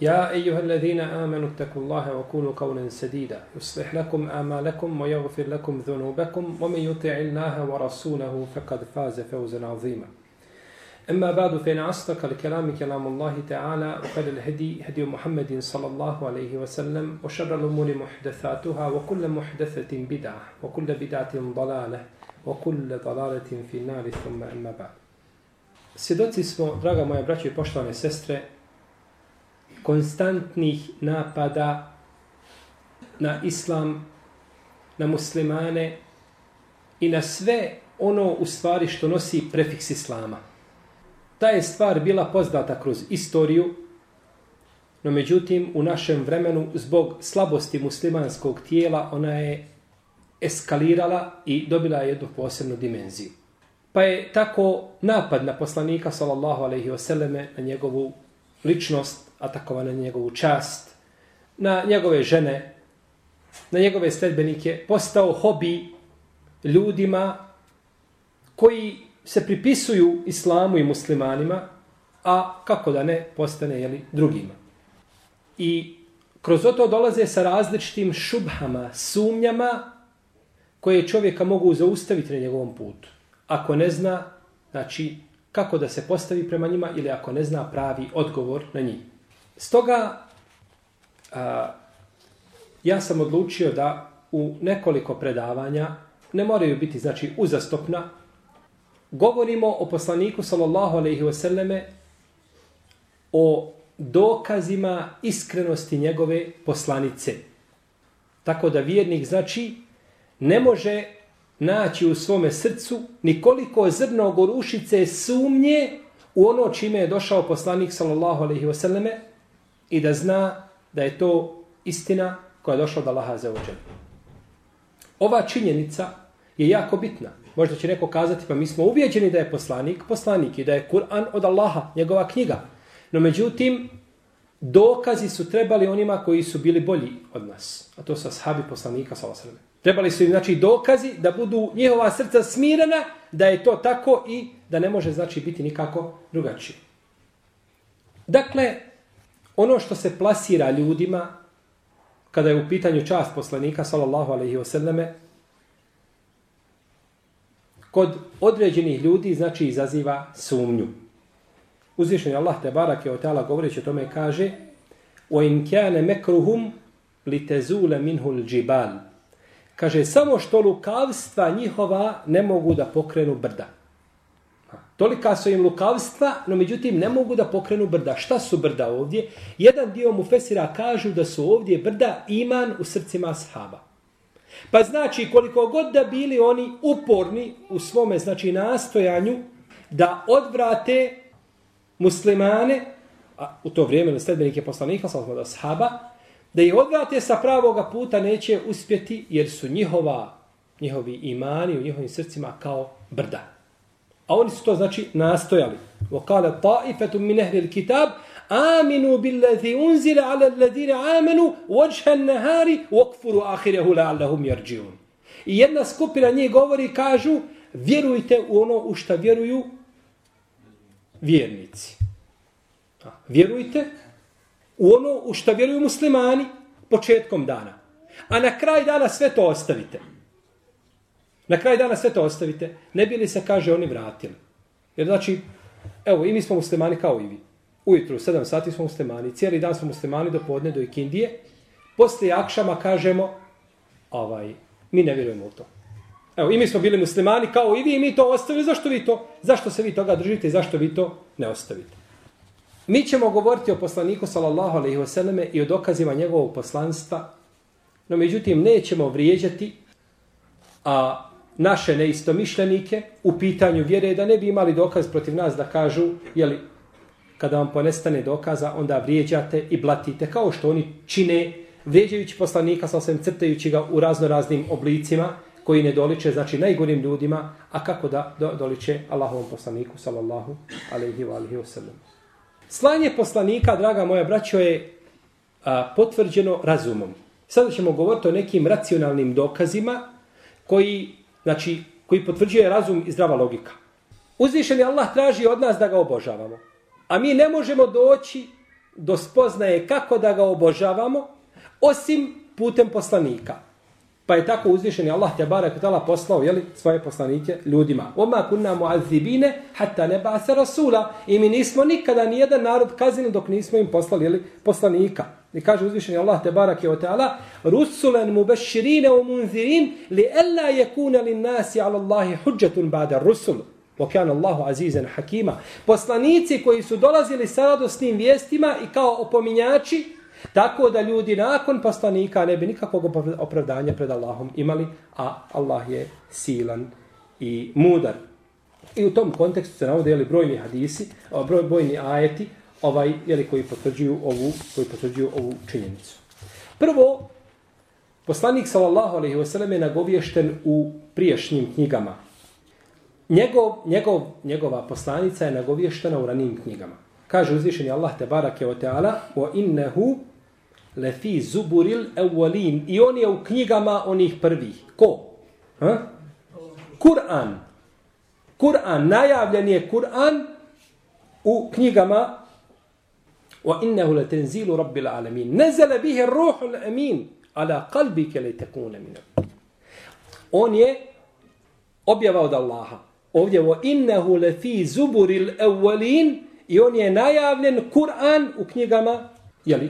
يا أيها الذين آمنوا اتقوا الله وقولوا قولا سديدا يصلح لكم آمالكم ويغفر لكم ذنوبكم ومن يطع الله ورسوله فقد فاز فوزا عظيما أما بعد فإن أصدق الكلام كلام الله تعالى وقال الهدي هدي محمد صلى الله عليه وسلم وشر الأمور محدثاتها وكل محدثة بدعة وكل بدعة ضلالة وكل ضلالة في النار ثم أما بعد Svjedoci smo, draga moja braća i poštovane sestre, konstantnih napada na islam, na muslimane i na sve ono u stvari što nosi prefiks islama. Ta je stvar bila poznata kroz istoriju, no međutim u našem vremenu zbog slabosti muslimanskog tijela ona je eskalirala i dobila jednu posebnu dimenziju. Pa je tako napad na poslanika sallallahu alejhi ve selleme na njegovu ličnost atakovana na njegovu čast, na njegove žene, na njegove sledbenike, postao hobi ljudima koji se pripisuju islamu i muslimanima, a kako da ne postane jeli, drugima. I kroz to dolaze sa različitim šubhama, sumnjama koje čovjeka mogu zaustaviti na njegovom putu. Ako ne zna, znači, kako da se postavi prema njima ili ako ne zna pravi odgovor na njih. Stoga, a, ja sam odlučio da u nekoliko predavanja, ne moraju biti znači uzastopna, govorimo o poslaniku sallallahu alaihi wasallame o dokazima iskrenosti njegove poslanice. Tako da vjernik znači ne može naći u svome srcu nikoliko zrno gorušice sumnje u ono čime je došao poslanik sallallahu alejhi ve selleme i da zna da je to istina koja je došla od Allaha za ođer. Ova činjenica je jako bitna. Možda će neko kazati, pa mi smo ubijeđeni da je poslanik, poslanik i da je Kur'an od Allaha, njegova knjiga. No međutim, dokazi su trebali onima koji su bili bolji od nas. A to su ashabi poslanika, sallallahu Trebali su im, znači, dokazi da budu njihova srca smirena, da je to tako i da ne može, znači, biti nikako drugačije. Dakle, ono što se plasira ljudima kada je u pitanju čast poslanika sallallahu alejhi ve selleme kod određenih ljudi znači izaziva sumnju. Uzvišeni Allah te barake o teala govoreći o tome kaže o in kana makruhum litazula minhu aljibal kaže samo što lukavstva njihova ne mogu da pokrenu brda Tolika su im lukavstva, no međutim ne mogu da pokrenu brda. Šta su brda ovdje? Jedan dio mu Fesira kažu da su ovdje brda iman u srcima sahaba. Pa znači koliko god da bili oni uporni u svome znači nastojanju da odvrate muslimane, a u to vrijeme sledbenike poslanika, sam da sahaba, da ih odvrate sa pravoga puta neće uspjeti jer su njihova, njihovi imani u njihovim srcima kao brda. A oni su to znači nastojali. وقال طائفة ta'ifatu min ahli al-kitab aminu billazi unzila ala وجه amanu wajha an-nahari يرجعون. la'allahum. I jedna skupina njih govori kažu vjerujte u ono u što vjeruju vjernici. Vjerujte u ono u što vjeruju muslimani početkom dana. A na kraj dana sve to ostavite. Na kraj dana sve to ostavite. Ne bi li se, kaže, oni vratili. Jer znači, evo, i mi smo muslimani kao i vi. Ujutru, 7 sati smo muslimani. Cijeli dan smo muslimani do podne, do ikindije. Poslije akšama kažemo, ovaj, mi ne vjerujemo u to. Evo, i mi smo bili muslimani kao i vi, i mi to ostavili. Zašto vi to? Zašto se vi toga držite i zašto vi to ne ostavite? Mi ćemo govoriti o poslaniku sallallahu alejhi ve selleme i o dokazima njegovog poslanstva. No međutim nećemo vrijeđati a naše neistomišljenike u pitanju vjere da ne bi imali dokaz protiv nas da kažu je li kada vam ponestane dokaza onda vrijeđate i blatite kao što oni čine vrijeđajući poslanika sa osvijem crtajući ga u razno raznim oblicima koji ne doliče, znači najgorim ljudima, a kako da do, doliče Allahovom poslaniku, sallallahu alaihi wa alaihi wa sallam. Slanje poslanika, draga moja braćo, je a, potvrđeno razumom. Sada ćemo govoriti o nekim racionalnim dokazima koji, znači, koji potvrđuje razum i zdrava logika. Uzvišeni Allah traži od nas da ga obožavamo. A mi ne možemo doći do spoznaje kako da ga obožavamo, osim putem poslanika. Pa je tako uzvišeni Allah te barek tala poslao jeli, svoje poslanike ljudima. Oma kunna muazibine hatta ne ba'sa rasula. I mi nismo nikada ni jedan narod kaznili dok nismo im poslali jeli, poslanika. I kaže uzvišeni Allah te barake o ta'ala Rusulen mu beširine u munzirin li ella je kune li nasi ala Allahi huđetun ba'da rusul. Wa Allahu azizan hakima. Poslanici koji su dolazili sa radosnim vijestima i kao opominjači Tako da ljudi nakon poslanika ne bi nikakvog opravdanja pred Allahom imali, a Allah je silan i mudar. I u tom kontekstu se navodili brojni hadisi, broj, brojni ajeti, ovaj, jeli, koji, potvrđuju ovu, koji potvrđuju ovu činjenicu. Prvo, poslanik sallallahu alejhi ve sellem je nagovješten u priješnjim knjigama. Njegov, njegov, njegova poslanica je nagovještena u ranijim knjigama. Kaže uzvišeni Allah te barake o teala, o innehu lefi zuburil awwalin I on je u knjigama onih prvih. Ko? Ha? Kur'an. Kur'an, najavljen je Kur'an u knjigama wa innahu latanzilu rabbil alamin. Nazala bihi ar-ruhul amin ala qalbika on je objava od Allaha. Ovdje wa innahu lafi zuburil awwalin. I on je najavljen Kur'an u knjigama je li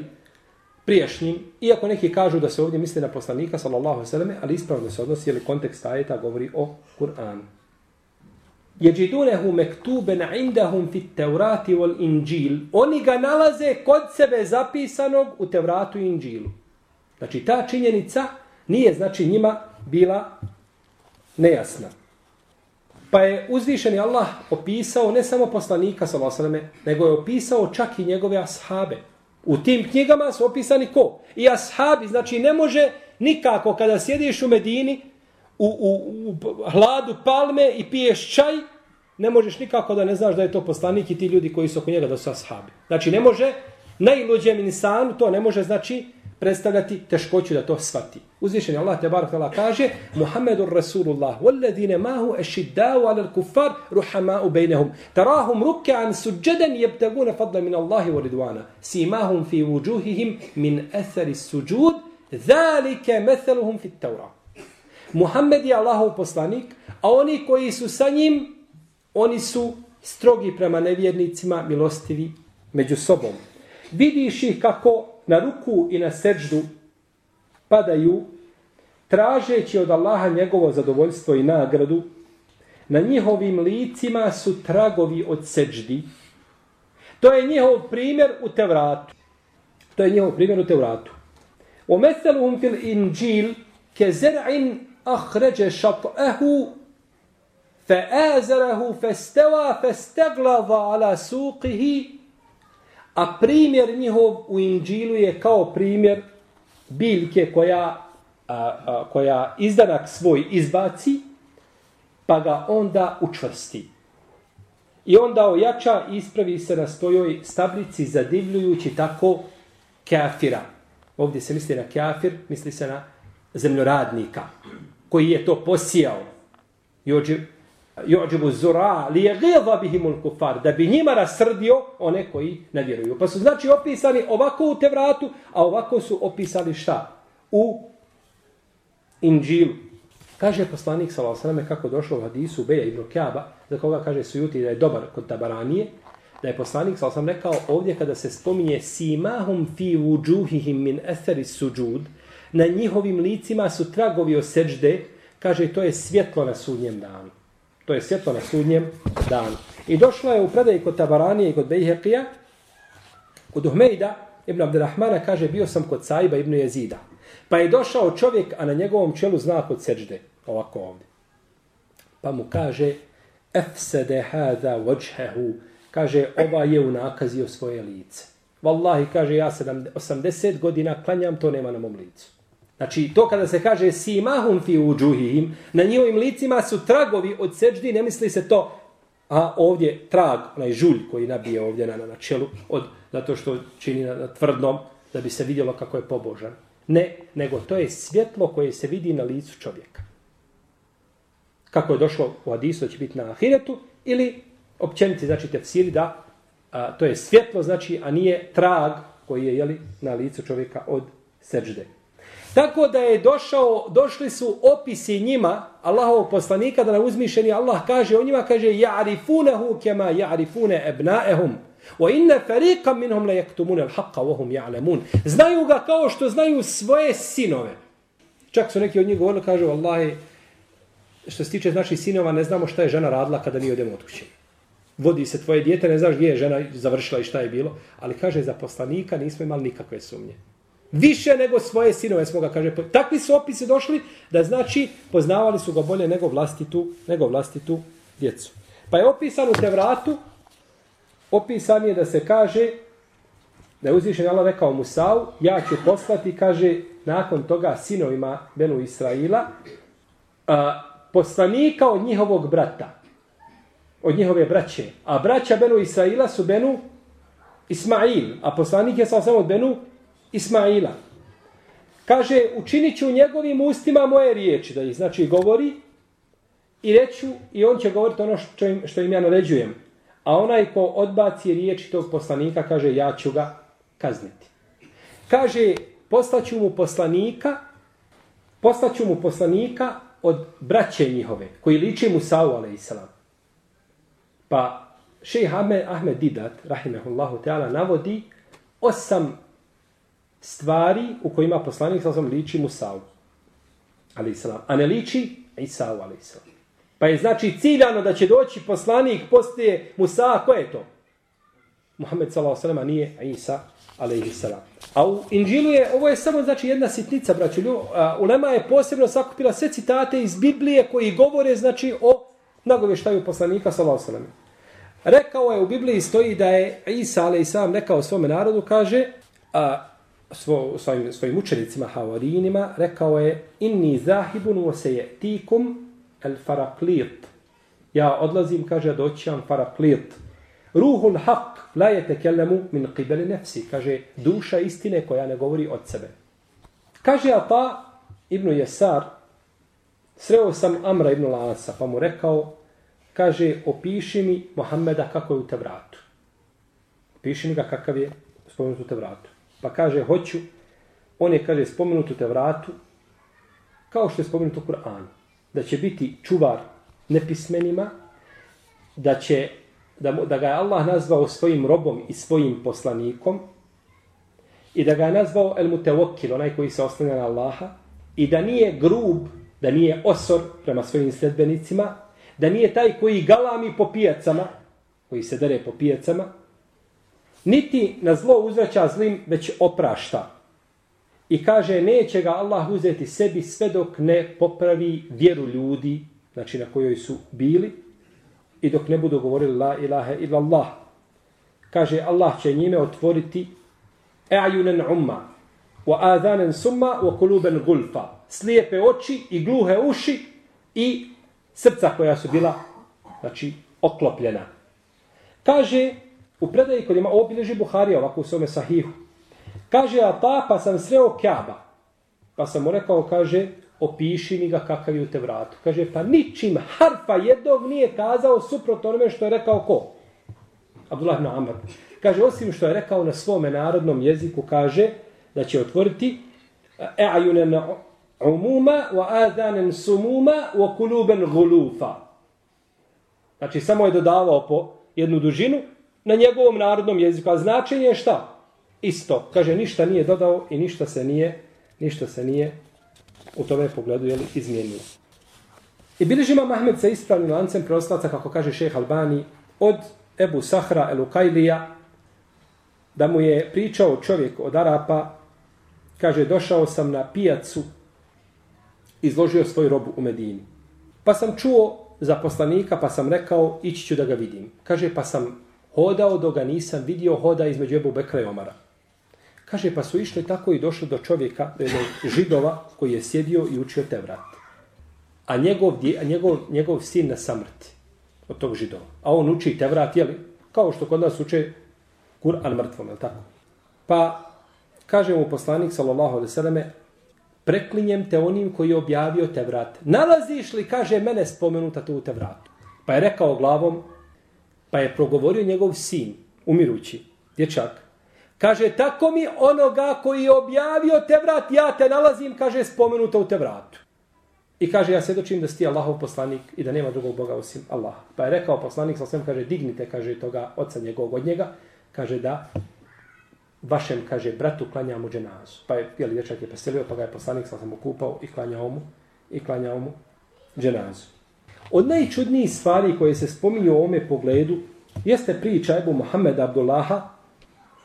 priješnjim, iako neki kažu da se ovdje misli na poslanika, sallallahu alaihi ali ispravno se odnosi, jer kontekst ajeta govori o Kur'anu. Jeđidunehu mektuben indahum fit tevrati wal inđil. Oni ga nalaze kod sebe zapisanog u tevratu i inđilu. Znači, ta činjenica nije, znači, njima bila nejasna. Pa je uzvišeni Allah opisao ne samo poslanika, sallallahu nego je opisao čak i njegove ashabe. U tim knjigama su opisani ko? I ashabi, znači ne može nikako kada sjediš u Medini, u, u, u hladu palme i piješ čaj, ne možeš nikako da ne znaš da je to poslanik i ti ljudi koji su oko njega da su ashabi. Znači ne može, najluđem insanu to ne može, znači, predstavljati teškoću da to shvati. Uzvišen je Allah te barak tala kaže Muhammedur Rasulullah walladine mahu ešiddau ala kufar ruhamau bejnehum tarahum ruk'an suđeden jebtaguna fadla min Allahi wa ridwana simahum fi vujuhihim min athari suđud zalike metheluhum fit taura Muhammed je Allahov poslanik a oni koji su sa njim oni su strogi prema nevjernicima milostivi među sobom vidiš ih kako na ruku i na seđdu padaju tražeći od Allaha njegovo zadovoljstvo i nagradu, na njihovim licima su tragovi od seđdi. To je njihov primjer u Tevratu. To je njihov primjer u Tevratu. U meseluhum fil inđil ke zer'in ahređe šat'ehu fe azarahu fe ala suqihi A primjer njihov u Inđilu je kao primjer biljke koja, a, a, koja izdanak svoj izbaci, pa ga onda učvrsti. I onda ojača i ispravi se na svojoj stablici zadivljujući tako kafira. Ovdje se misli na kafir, misli se na zemljoradnika koji je to posijao. I ođe yu'jibu zura li yaghidha bihim al-kuffar da bi njima rasrdio one koji ne vjeruju. Pa su znači opisani ovako u Tevratu, a ovako su opisali šta? U Inđilu. Kaže poslanik sallallahu alejhi kako došlo u hadisu Beja ibn Kaba, za koga kaže Sujuti da je dobar kod Tabaranije, da je poslanik sallallahu alejhi rekao ovdje kada se spominje simahum fi wujuhihim min athari sujud, na njihovim licima su tragovi od sećde, kaže to je svjetlo na sudnjem danu. To je svjetlo na sudnjem danu. I došlo je u predaji kod Tabaranije i kod Bejheqija, kod Uhmejda, Ibn Abdelrahmana kaže, bio sam kod Saiba Ibn Jezida. Pa je došao čovjek, a na njegovom čelu znak od seđde. Ovako ovdje. Pa mu kaže, efsede hada vođhehu. Kaže, ova je unakazio svoje lice. Wallahi, kaže, ja 80 godina klanjam, to nema na mom licu. Znači, to kada se kaže simahum fi uđuhihim, na njihovim licima su tragovi od seđdi, ne misli se to, a ovdje trag, onaj žulj koji nabije ovdje na, na čelu, od, zato što čini na, na tvrdnom, da bi se vidjelo kako je pobožan. Ne, nego to je svjetlo koje se vidi na licu čovjeka. Kako je došlo u Hadisu, će biti na Ahiretu, ili općeniti, znači tefsiri, da a, to je svjetlo, znači, a nije trag koji je jeli, na licu čovjeka od seđde. Tako da je došao, došli su opisi njima, Allahovog poslanika, da na uzmišeni Allah kaže o njima, kaže, ja'rifunahu kema ja'rifune ebnaehum. Wa inna fariqan minhum la yaktumun al-haqqa wa hum ya'lamun. Znaju ga kao što znaju svoje sinove. Čak su neki od njih govorili kažu vallahi što se tiče naših sinova ne znamo šta je žena radila kada mi odemo od kuće. Vodi se tvoje dijete, ne znaš gdje je žena završila i šta je bilo, ali kaže za poslanika nismo imali nikakve sumnje. Više nego svoje sinove smo ga, kaže. Takvi su opisi došli da znači poznavali su ga bolje nego vlastitu, nego vlastitu djecu. Pa je opisan u Tevratu, opisan je da se kaže, da je uzvišen Allah rekao Musau, ja ću poslati, kaže, nakon toga sinovima Benu Israila, a, poslanika od njihovog brata, od njihove braće. A braća Benu Israila su Benu Ismail, a poslanik je sam od Benu Ismaila. Kaže, učinit ću njegovim ustima moje riječi, da ih znači govori, i reću, i on će govoriti ono što im, što im ja naređujem. A onaj ko odbaci riječi tog poslanika, kaže, ja ću ga kazniti. Kaže, poslaću mu poslanika, poslaću mu poslanika od braće njihove, koji liči mu Sa'u, a.s. Pa, šejh Ahmed, Ahmed Didat, rahimehullahu ta'ala, navodi osam stvari u kojima poslanik sa liči Musa'u, a.s. A ne liči Isa'u, a.s. Pa je znači ciljano da će doći poslanik poslije Musa, ko je to? Muhammed sallallahu alejhi ve nije Isa alejhi salam. A u Inđilu je ovo je samo znači jedna sitnica braćo. Ulema je posebno sakupila sve citate iz Biblije koji govore znači o nagoveštaju poslanika sallallahu alejhi ve Rekao je u Bibliji stoji da je Isa alejhi salam rekao svom narodu kaže a svo, svojim, svojim učenicima havarinima rekao je inni zahibun wa sayatikum el faraklit. Ja odlazim, kaže, doći vam faraklit. Ruhul haq, la je tekelemu min qibeli nefsi. Kaže, duša istine koja ne govori od sebe. Kaže Ata pa, ibn Jesar, sreo sam Amra ibn Lasa, pa mu rekao, kaže, opiši mi Mohameda kako je u Tevratu. Opiši mi ga kakav je spomenut u Tevratu. Pa kaže, hoću, on je, kaže, spomenut u Tevratu, kao što je spomenut u Kur'anu da će biti čuvar nepismenima, da će da, da ga je Allah nazvao svojim robom i svojim poslanikom i da ga je nazvao el mutawakil, onaj koji se oslanja na Allaha i da nije grub, da nije osor prema svojim sledbenicima, da nije taj koji galami po pijacama, koji se dere po pijacama, niti na zlo uzvraća zlim, već oprašta. I kaže, neće ga Allah uzeti sebi sve dok ne popravi vjeru ljudi, znači na kojoj su bili, i dok ne budu govorili la ilaha illa Allah. Kaže, Allah će njime otvoriti e'ajunen umma, wa adhanen summa, wa kuluben gulfa. Slijepe oči i gluhe uši i srca koja su bila, znači, oklopljena. Kaže, u predaji kod ima obilježi Buharija ovako u svome sahihu, Kaže, a pa, pa sam sreo Kjaba. Pa sam mu rekao, kaže, opiši mi ga kakav je u te vratu. Kaže, pa ničim harfa jednog nije kazao suprot onome što je rekao ko? Abdullah ibn Amr. Kaže, osim što je rekao na svome narodnom jeziku, kaže, da će otvoriti e'ajunen umuma wa adanen sumuma wa kuluben gulufa. Znači, samo je dodavao po jednu dužinu na njegovom narodnom jeziku. A značenje je šta? isto. Kaže, ništa nije dodao i ništa se nije, ništa se nije u tome pogledu jeli, izmijenilo. I bilježi Mahmed sa ispravnim lancem preoslaca, kako kaže šeh Albani, od Ebu Sahra el Ukajlija, da mu je pričao čovjek od Arapa, kaže, došao sam na pijacu, izložio svoju robu u Medini. Pa sam čuo za poslanika, pa sam rekao, ići ću da ga vidim. Kaže, pa sam hodao do ga nisam vidio, hoda između Ebu Bekra i Omara. Kaže, pa su išli tako i došli do čovjeka, do jednog židova, koji je sjedio i učio te vrat. A njegov, a njegov, njegov sin na samrti od tog židova. A on uči te vrat, jeli? Kao što kod nas uče Kur'an mrtvom, je tako? Pa, kaže mu poslanik, sallallahu alaihi sallame, preklinjem te onim koji je objavio te vrat. Nalaziš li, kaže, mene spomenuta tu te vratu? Pa je rekao glavom, pa je progovorio njegov sin, umirući, dječak. Kaže, tako mi onoga koji je objavio te vrat, ja te nalazim, kaže, spomenuta u te vratu. I kaže, ja svjedočim da si ti Allahov poslanik i da nema drugog Boga osim Allaha. Pa je rekao poslanik, sa svem, kaže, dignite, kaže, toga oca njegovog od njega, kaže da vašem, kaže, bratu klanjamo dženazu. Pa je, jeli, dječak je preselio, pa ga je poslanik, sa sam okupao i klanjao mu, i klanjao mu dženazu. Od najčudnijih stvari koje se spominju u ovome pogledu jeste priča Ebu Muhammeda Abdullaha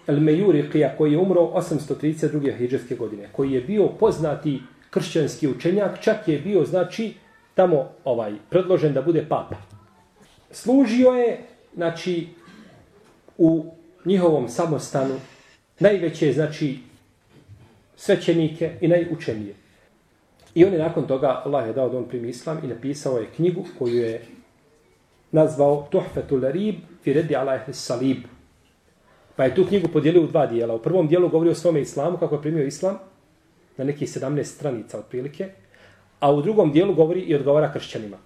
El Mejuriqija koji je umro 832. hijđarske godine, koji je bio poznati kršćanski učenjak, čak je bio, znači, tamo ovaj predložen da bude papa. Služio je, znači, u njihovom samostanu najveće, znači, svećenike i najučenije. I on je nakon toga, Allah je dao da on primi islam i napisao je knjigu koju je nazvao Tuhfetul Rib fi redi ala salib. Pa je tu knjigu podijelio u dva dijela. U prvom dijelu govori o svome islamu, kako je primio islam, na nekih 17 stranica otprilike, a u drugom dijelu govori i odgovara kršćanima.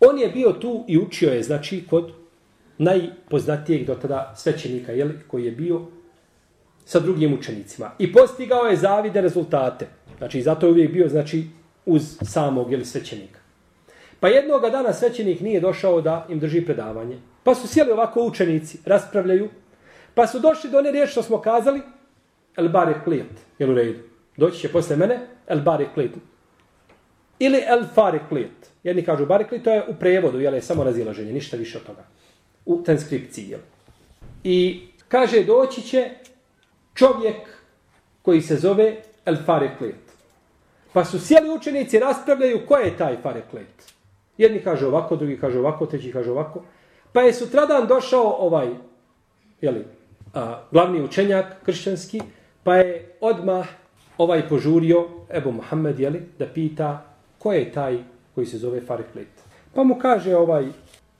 On je bio tu i učio je, znači, kod najpoznatijeg do tada svećenika, jel, koji je bio sa drugim učenicima. I postigao je zavide rezultate. Znači, zato je uvijek bio, znači, uz samog ili svećenika. Pa jednog dana svećenik nije došao da im drži predavanje. Pa su sjeli ovako učenici, raspravljaju, pa su došli do one riječi što smo kazali, el bari klijet, jel u redu. Doći će posle mene, el bari klijet. Ili el fari klijet. Jedni kažu bare klijet, to je u prevodu, jel je samo razilaženje, ništa više od toga. U transkripciji, jel. I kaže, doći će čovjek koji se zove el fari klijet. Pa su sjeli učenici, raspravljaju ko je taj fareklet. Jedni kaže ovako, drugi kaže ovako, treći kaže ovako. Pa je sutradan došao ovaj, jeli, a, glavni učenjak kršćanski, pa je odmah ovaj požurio, Ebu Mohamed, jeli, da pita ko je taj koji se zove fareklet. Pa mu kaže ovaj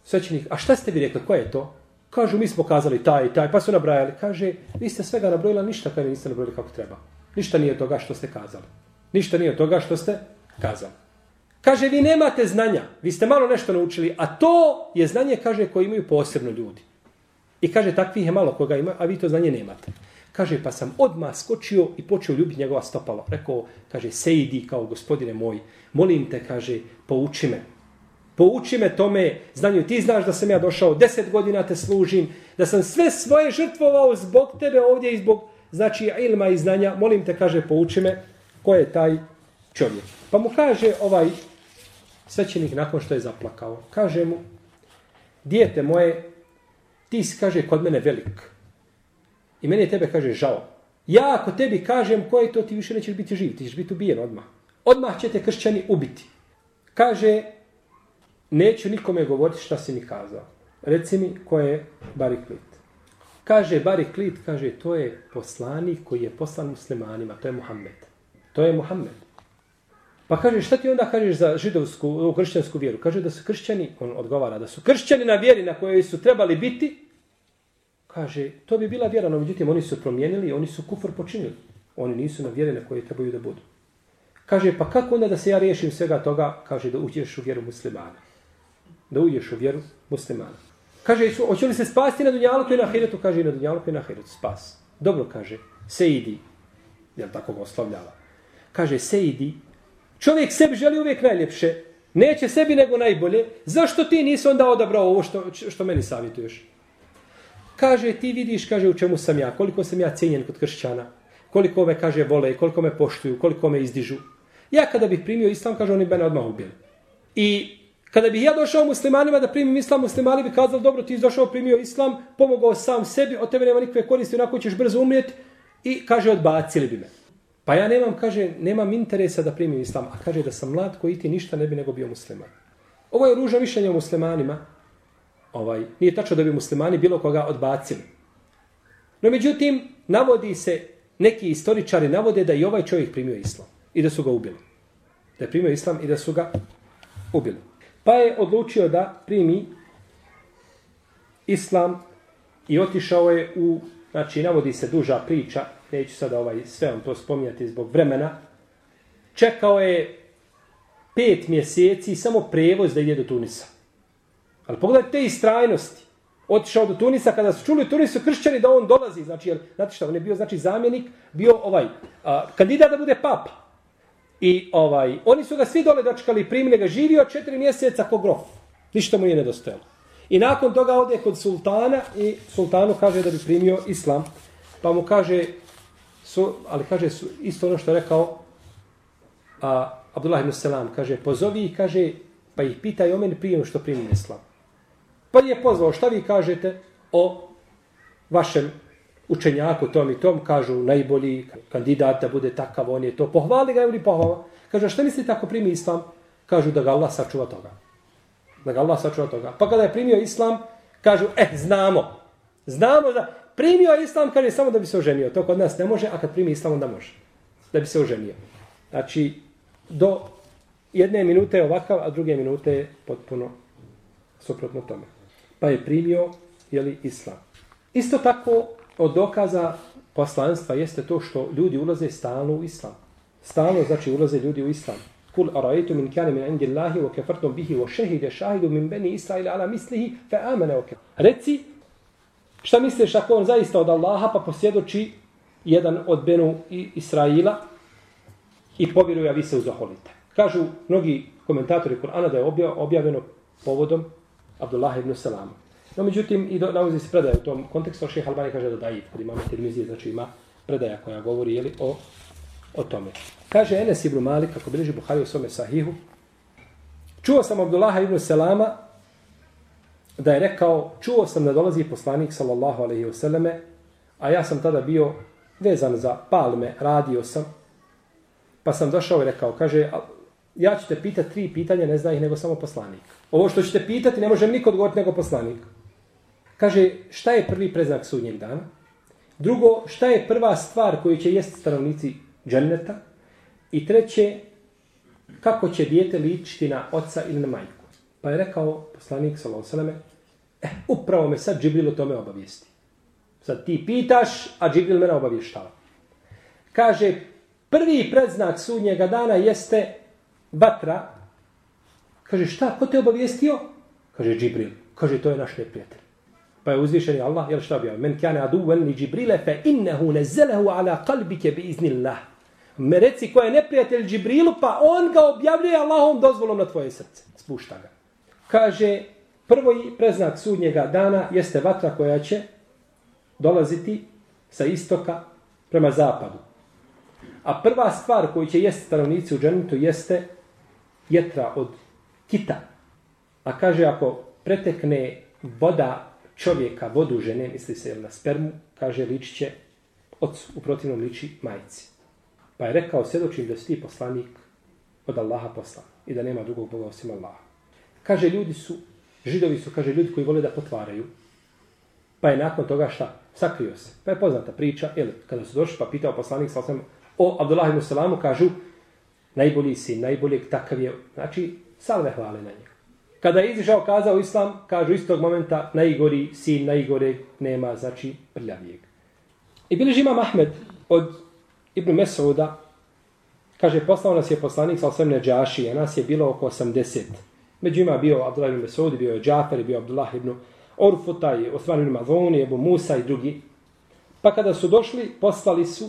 svećenik, a šta ste vi rekli, ko je to? Kažu, mi smo kazali taj i taj, pa su nabrajali. Kaže, vi ste svega nabrojila, ništa kada niste nabrojili kako treba. Ništa nije toga što ste kazali. Ništa nije od toga što ste kazali. Kaže, vi nemate znanja, vi ste malo nešto naučili, a to je znanje, kaže, koje imaju posebno ljudi. I kaže, takvih je malo koga ima, a vi to znanje nemate. Kaže, pa sam odmah skočio i počeo ljubiti njegova stopala. Rekao, kaže, sejdi kao gospodine moj, molim te, kaže, pouči me. Pouči me tome znanju. Ti znaš da sam ja došao, deset godina te služim, da sam sve svoje žrtvovao zbog tebe ovdje i zbog, znači, ilma i znanja. Molim te, kaže, pouči me ko je taj čovjek. Pa mu kaže ovaj svećenik nakon što je zaplakao, kaže mu, dijete moje, ti si, kaže, kod mene velik. I meni je tebe, kaže, žao. Ja ako tebi kažem ko je to, ti više nećeš biti živ, ti ćeš biti ubijen odmah. Odmah će te kršćani ubiti. Kaže, neću nikome govoriti šta si mi kazao. Reci mi ko je Bariklit. Kaže Bariklit, kaže, to je poslanik koji je poslan muslimanima, to je Muhammed. To je Muhammed. Pa kaže, šta ti onda kažeš za židovsku, kršćansku vjeru? Kaže da su kršćani, on odgovara, da su kršćani na vjeri na kojoj su trebali biti. Kaže, to bi bila vjera, no međutim, oni su promijenili, oni su kufr počinili. Oni nisu na vjeri na kojoj trebaju da budu. Kaže, pa kako onda da se ja riješim svega toga? Kaže, da uđeš u vjeru muslimana. Da uđeš u vjeru muslimana. Kaže, hoće li se spasti na dunjalku i na hiretu? Kaže, i na dunjalku i na hiretu, spas. Dobro, kaže, se idi. Jel tako ga oslavljava? Kaže Sejdi, čovjek sebi želi uvijek najljepše, neće sebi nego najbolje, zašto ti nisi onda odabrao ovo što, što meni savjetuješ? Kaže, ti vidiš, kaže, u čemu sam ja, koliko sam ja cijenjen kod kršćana, koliko me, kaže, vole, koliko me poštuju, koliko me izdižu. Ja kada bih primio islam, kaže, oni mene odmah ubili. I Kada bih ja došao muslimanima da primim islam, muslimani bi kazali, dobro, ti došao, primio islam, pomogao sam sebi, od tebe nema nikakve koristi, onako ćeš brzo umrijeti i kaže, odbacili bi me. Pa ja nemam, kaže, nemam interesa da primim islam, a kaže da sam mlad koji ti ništa ne bi nego bio musliman. Ovo je ružno mišljenje o muslimanima. Ovaj, nije tačno da bi muslimani bilo koga odbacili. No međutim, navodi se, neki istoričari navode da i ovaj čovjek primio islam i da su ga ubili. Da je primio islam i da su ga ubili. Pa je odlučio da primi islam i otišao je u, znači navodi se duža priča, neću sada ovaj, sve vam to spominjati zbog vremena, čekao je pet mjeseci samo prevoz da ide do Tunisa. Ali pogledajte te istrajnosti. Otišao do Tunisa, kada su čuli Tunisu kršćani da on dolazi, znači, jer, znate šta, on je bio, znači, zamjenik, bio ovaj, a, kandidat da bude papa. I ovaj, oni su ga svi dole dočekali, primili ga, živio četiri mjeseca ko grof. Ništa mu je nedostojalo. I nakon toga ode kod sultana i sultanu kaže da bi primio islam. Pa mu kaže, su, ali kaže su, isto ono što je rekao a, Abdullah ibn Selam, kaže, pozovi ih, kaže, pa ih pitaj o meni prije što primim islam. Pa je pozvao, šta vi kažete o vašem učenjaku tom i tom, kažu najbolji kandidat da bude takav, on je to. Pohvali ga ili pohvala. Kaže, šta misli tako primi islam? Kažu da ga Allah sačuva toga. Da ga Allah sačuva toga. Pa kada je primio islam, kažu, eh, znamo. Znamo da primio islam, kaže, samo da bi se oženio. To kod nas ne može, a kad primi islam, onda može. Da bi se oženio. Znači, do jedne minute je ovakav, a druge minute je potpuno suprotno tome. Pa je primio, jeli, islam. Isto tako, od dokaza poslanstva jeste to što ljudi ulaze stalno u islam. Stalno znači ulaze ljudi u islam. Kul araitu min kane min indi Allahi wa kafartum bihi wa shahida šahidu min bani Israila ala mislihi fe amene oke. Reci, šta misliš ako on zaista od Allaha pa posjedoči jedan od Benu Israila i povjeruje, a vi se uzoholite. Kažu mnogi komentatori Kur'ana da je objavljeno povodom Abdullah ibn Salama. No, međutim, i nalazi se predaje u tom kontekstu, šeha Albani kaže da daji, kod imamo termizije, znači ima predaja koja govori jeli, o, o tome. Kaže Enes ibn Malik, kako bilježi Buhari u svome sahihu, čuo sam Abdullaha ibn Selama da je rekao, čuo sam da dolazi poslanik, sallallahu alaihi wasallame, a ja sam tada bio vezan za palme, radio sam, pa sam došao i rekao, kaže, ja ću te pitati tri pitanja, ne zna ih nego samo poslanik. Ovo što ćete pitati, ne može niko odgovoriti nego poslanik. Kaže, šta je prvi preznak sudnjeg dana? Drugo, šta je prva stvar koju će jesti stanovnici dženneta? I treće, kako će dijete ličiti na oca ili na majku? Pa je rekao poslanik, Salosaleme, eh, upravo me sad Džibril o tome obavijesti. Sad ti pitaš, a Džibril mene obavještava. Kaže, prvi predznak sudnjega dana jeste vatra. Kaže, šta, ko te obavijestio? Kaže, Džibril. Kaže, to je naš neprijatelj. Pa je uzvišeni Allah, jel šta bio? Men kane aduven li Džibrile fe innehu nezelehu ala kalbike bi iznillah. Me reci ko je neprijatelj Džibrilu, pa on ga objavljuje Allahom dozvolom na tvoje srce. Spušta ga. Kaže, prvo i preznak sudnjega dana jeste vatra koja će dolaziti sa istoka prema zapadu. A prva stvar koju će jesti stanovnici u džennetu jeste jetra od kita. A kaže, ako pretekne voda čovjeka vodu žene, misli se na spermu, kaže liči će ocu, u protivnom liči majici. Pa je rekao, svjedočim da si ti poslanik od Allaha poslan i da nema drugog Boga osim Allaha. Kaže, ljudi su, židovi su, kaže, ljudi koji vole da potvaraju. Pa je nakon toga šta? Sakrio se. Pa je poznata priča, ili kada su došli, pa pitao poslanik, sa osam, o Abdullah ibn Salamu, kažu, najbolji si, najboljeg takav je, znači, salve hvale na njega. Kada je izišao kazao islam, kažu istog momenta najgori sin, najgore nema, znači prljavijeg. I bilježi imam Ahmed od Ibn Mesuda, kaže, poslao nas je poslanik sa osam neđaši, a nas je bilo oko 80. Među ima bio Abdullah ibn Mesudi, bio je Džafer, bio Abdullah ibn Orfuta, i Osman ibn Mazoni, Ebu Musa i drugi. Pa kada su došli, poslali su,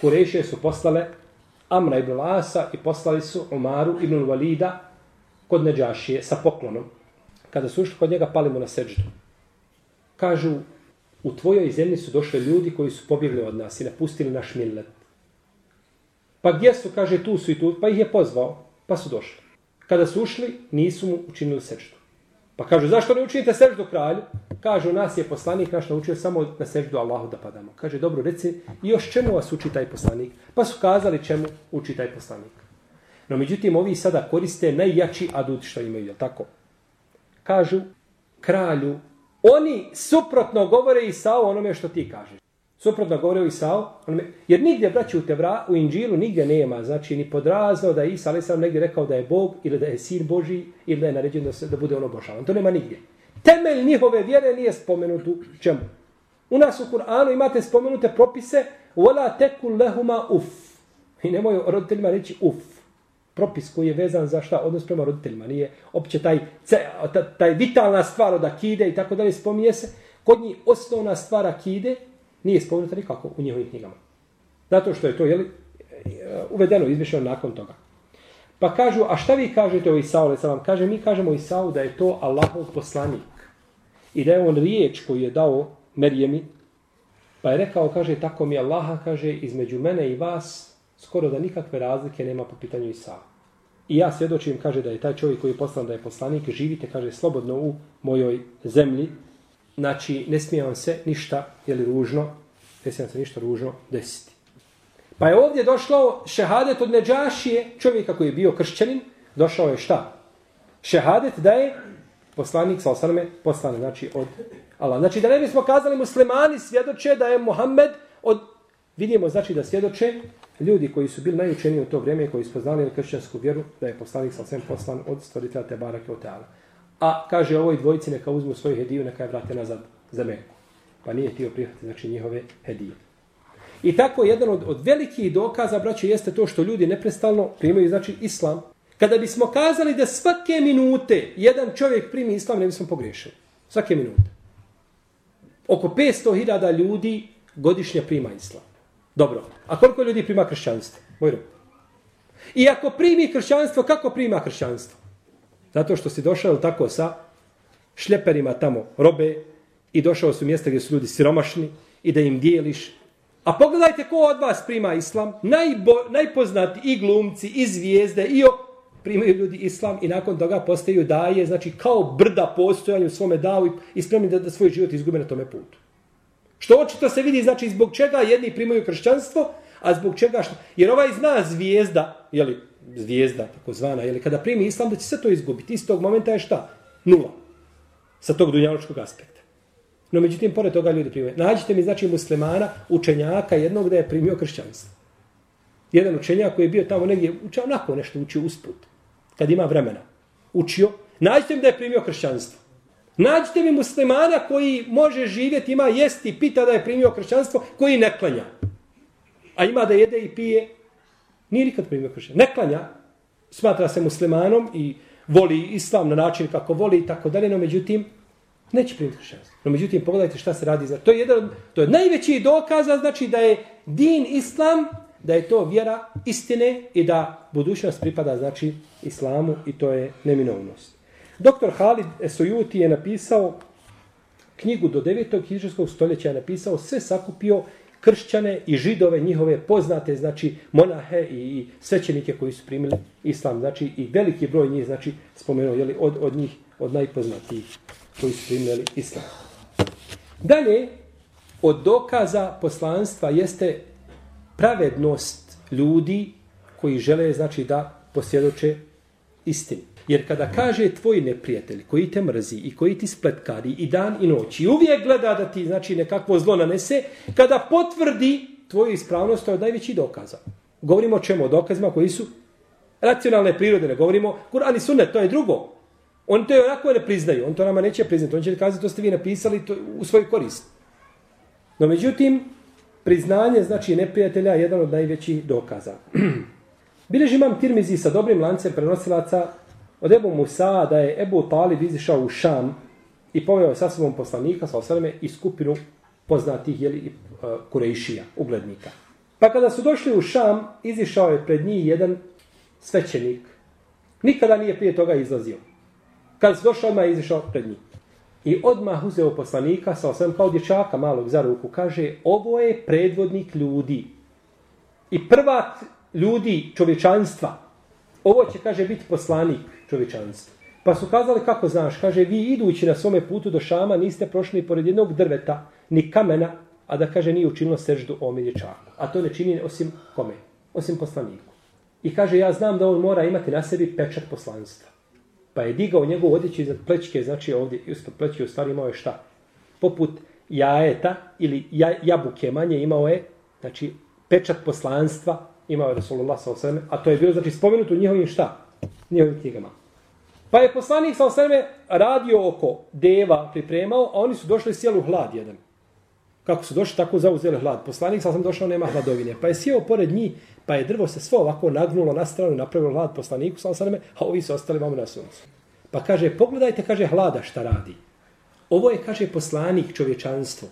Kurešije su poslale Amra ibn Lasa i poslali su Omaru ibn Walida, kod Neđašije sa poklonom. Kada su ušli kod njega, palimo na seđdu. Kažu, u tvojoj zemlji su došli ljudi koji su pobjegli od nas i napustili naš millet. Pa gdje su, kaže, tu su i tu, pa ih je pozvao, pa su došli. Kada su ušli, nisu mu učinili seždu. Pa kažu, zašto ne učinite seždu kralju? Kažu, nas je poslanik naš naučio samo na seždu Allahu da padamo. Kaže, dobro, reci, još čemu vas uči taj poslanik? Pa su kazali čemu uči taj poslanik. No, međutim, ovi sada koriste najjači adut što imaju, je tako? Kažu, kralju, oni suprotno govore i sa onome što ti kažeš. Suprotno govore Isao. Onome, jer nigdje, braći, u, tevra, u Inđilu nigdje nema, znači ni podrazno da je Isa, ali sam negdje rekao da je Bog, ili da je sin Boži, ili da je naređen da, se, da bude ono božavan. To nema nigdje. Temelj njihove vjere nije spomenut u čemu. U nas u Kur'anu imate spomenute propise, wala teku lehuma uf. I nemoj roditeljima reći uf. Propis koji je vezan za šta? Odnos prema roditeljima. Nije opće taj, taj, vitalna stvar od akide i tako dalje spominje se. Kod njih osnovna stvar akide, Nije spomenuta nikako u njihovim knjigama. Zato što je to jeli, e, uvedeno, izmišljeno nakon toga. Pa kažu, a šta vi kažete o Isau? Sam vam kaže, mi kažemo Isau da je to Allahov poslanik. I da je on riječ koju je dao Merjemi. Pa je rekao, kaže, tako mi Allaha, kaže, između mene i vas, skoro da nikakve razlike nema po pitanju Isau. I ja svjedočim, kaže, da je taj čovjek koji je poslan da je poslanik, živite, kaže, slobodno u mojoj zemlji, znači ne smije vam se ništa, je li ružno, ne smije vam se ništa ružno desiti. Pa je ovdje došlo šehadet od Neđašije, čovjeka koji je bio kršćanin, došao je šta? Šehadet da je poslanik sa osaname poslan, znači od Allah. Znači da ne bismo kazali muslimani svjedoče da je Muhammed od... Vidimo znači da svjedoče ljudi koji su bili najučeniji u to vrijeme koji su poznali kršćansku vjeru da je poslanik sa svem poslan od stvoritelja Tebarake od Teala. A kaže ovoj dvojici neka uzmu svoju hediju, neka je vrate nazad za Meku. Pa nije tio prihvatiti znači njihove hedije. I tako jedan od, od velikih dokaza, braće, jeste to što ljudi neprestalno primaju, znači, islam. Kada bismo kazali da svake minute jedan čovjek primi islam, ne bismo pogriješili. Svake minute. Oko 500.000 ljudi godišnje prima islam. Dobro. A koliko ljudi prima kršćanstvo? Bojro. I ako primi kršćanstvo, kako prima kršćanstvo? Zato što si došao tako sa šljeperima tamo robe i došao su mjesta gdje su ljudi siromašni i da im dijeliš. A pogledajte ko od vas prima islam. Najbo, najpoznati i glumci, i zvijezde, i o, primaju ljudi islam i nakon toga postaju daje, znači kao brda postojanju svome davu i spremni da, da svoj život izgube na tome putu. Što očito se vidi, znači zbog čega jedni primaju kršćanstvo, a zbog čega što... Jer ovaj zna zvijezda, jeli, zvijezda, tako zvana, ili kada primi islam, da će se to izgubiti. Iz tog momenta je šta? Nula. Sa tog dunjaločkog aspekta. No, međutim, pored toga ljudi primaju. Nađite mi, znači, muslimana, učenjaka jednog da je primio kršćanstvo. Jedan učenjak koji je bio tamo negdje, učio onako nešto, učio usput. Kad ima vremena. Učio. Nađite mi da je primio kršćanstvo. Nađite mi muslimana koji može živjeti, ima jesti, pita da je primio kršćanstvo, koji ne klanja. A ima da jede i pije Nije nikad primio kršćanstvo. Ne klanja, smatra se muslimanom i voli islam na način kako voli i tako dalje, no međutim, neće primiti kršćanstvo. No međutim, pogledajte šta se radi. Za... To je jedan, to je najveći dokaza, znači da je din islam, da je to vjera istine i da budućnost pripada, znači, islamu i to je neminovnost. Doktor Halid Esojuti je napisao knjigu do 9. hiđarskog stoljeća je napisao, sve sakupio kršćane i židove njihove poznate, znači monahe i svećenike koji su primili islam, znači i veliki broj njih, znači spomenuo, jeli, od, od njih, od najpoznatijih koji su primili islam. Dalje, od dokaza poslanstva jeste pravednost ljudi koji žele, znači, da posvjedoče istinu. Jer kada kaže tvoj neprijatelj koji te mrzi i koji ti spletkari i dan i noć i uvijek gleda da ti znači nekakvo zlo nanese, kada potvrdi tvoju ispravnost, to je najveći dokaza. Govorimo o čemu? O dokazima koji su racionalne prirode, ne govorimo Kur'an i Sunnet, to je drugo. On to je onako ne priznaju, on to nama neće priznati, on će kazati to ste vi napisali to, u svoj korist. No međutim, priznanje znači neprijatelja je jedan od najvećih dokaza. Bileži imam tirmizi sa dobrim lancem prenosilaca od Ebu Musa da je Ebu Talib izišao u Šam i poveo sa sobom poslanika, sa osvrame, i skupinu poznatih jeli, e, kurejšija, uglednika. Pa kada su došli u Šam, izišao je pred njih jedan svećenik. Nikada nije prije toga izlazio. Kad su došli, odmah je izišao pred njih. I odmah uzeo poslanika sa osvrame, kao dječaka malog za ruku, kaže, ovo je predvodnik ljudi. I prvat ljudi čovječanstva. Ovo će, kaže, biti poslanik čovječanstvu. Pa su kazali kako znaš, kaže vi idući na svome putu do Šama niste prošli pored jednog drveta, ni kamena, a da kaže nije učinilo seždu ome dječaku. A to ne čini osim kome? Osim poslaniku. I kaže ja znam da on mora imati na sebi pečat poslanstva. Pa je digao njegovu odjeću iznad plećke, znači ovdje ispod plećke u stvari imao je šta? Poput jajeta ili jabuke manje imao je, znači pečat poslanstva imao je Rasulullah sa osreme, a to je bilo znači spomenuto u njihovim šta? Njihovim knjigama. Pa je poslanik sa osreme radio oko deva pripremao, a oni su došli sjelu hlad jedan. Kako su došli, tako zauzeli hlad. Poslanik sa sam došao, nema hladovine. Pa je sjeo pored njih, pa je drvo se svo ovako nagnulo na stranu i napravilo hlad poslaniku sa osreme, a ovi su ostali vamo na suncu. Pa kaže, pogledajte, kaže, hlada šta radi. Ovo je, kaže, poslanik čovječanstvo.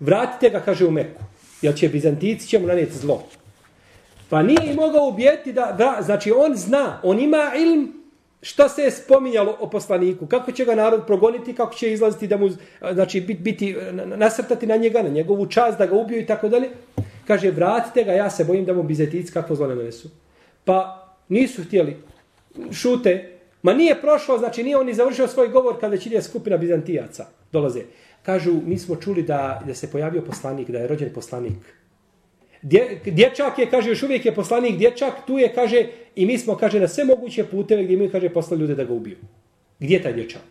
Vratite ga, kaže, u Meku. Jer će Bizantici će mu nanijeti zlo. Pa nije mogao ubijeti da, da, znači on zna, on ima ilm šta se je spominjalo o poslaniku, kako će ga narod progoniti, kako će izlaziti da mu, znači biti, biti nasrtati na njega, na njegovu čast, da ga ubiju i tako dalje. Kaže, vratite ga, ja se bojim da mu bizetici kako zlo ne su. Pa nisu htjeli, šute, Ma nije prošlo, znači nije on ni završio svoj govor kada će skupina Bizantijaca dolaze. Kažu, mi smo čuli da, da se pojavio poslanik, da je rođen poslanik. Dje, dječak je, kaže, još uvijek je poslanik dječak, tu je, kaže, i mi smo, kaže, na sve moguće puteve gdje mi, kaže, poslali ljude da ga ubiju. Gdje je taj dječak?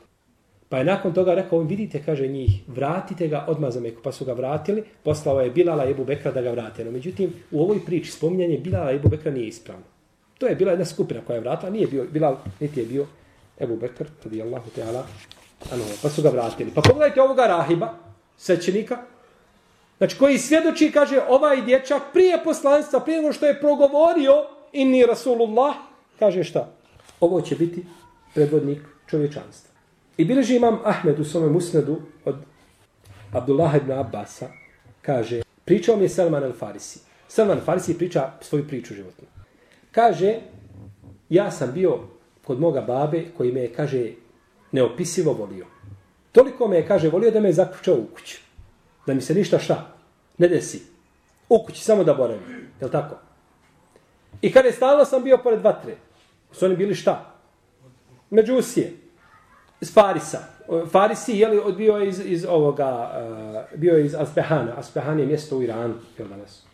Pa je nakon toga rekao, vidite, kaže njih, vratite ga odmah za Meku. Pa su ga vratili, poslao je Bilala i Ebu Bekra da ga vrate. No, međutim, u ovoj priči spominjanje Bilala i Ebu Bekra nije ispravno. To je bila jedna skupina koja je vratila, nije bio Bilal, niti je bio Ebu Bekr, radijallahu ta'ala, ano, pa su ga vratili. Pa pogledajte ovoga rahiba, svećenika, znači koji svjedoči, kaže, ovaj dječak prije poslanstva, prije nego što je progovorio inni Rasulullah, kaže šta? Ovo će biti predvodnik čovječanstva. I bileži imam Ahmed u svome musnedu od Abdullah ibn Abbasa, kaže, pričao mi je Salman al-Farisi. Salman al-Farisi priča svoju priču životnu. Kaže, ja sam bio kod moga babe koji me je, kaže, neopisivo volio. Toliko me je, kaže, volio da me je zaključao u kuću. Da mi se ništa šta ne desi. U kući, samo da boravim. Jel tako? I kada je stalno sam bio pored vatre, su oni bili šta? Međusije. Iz Farisa. Farisi, je li bio iz, iz ovoga, uh, bio iz Aspehana. Aspehan je mjesto u Iranu, jel danas?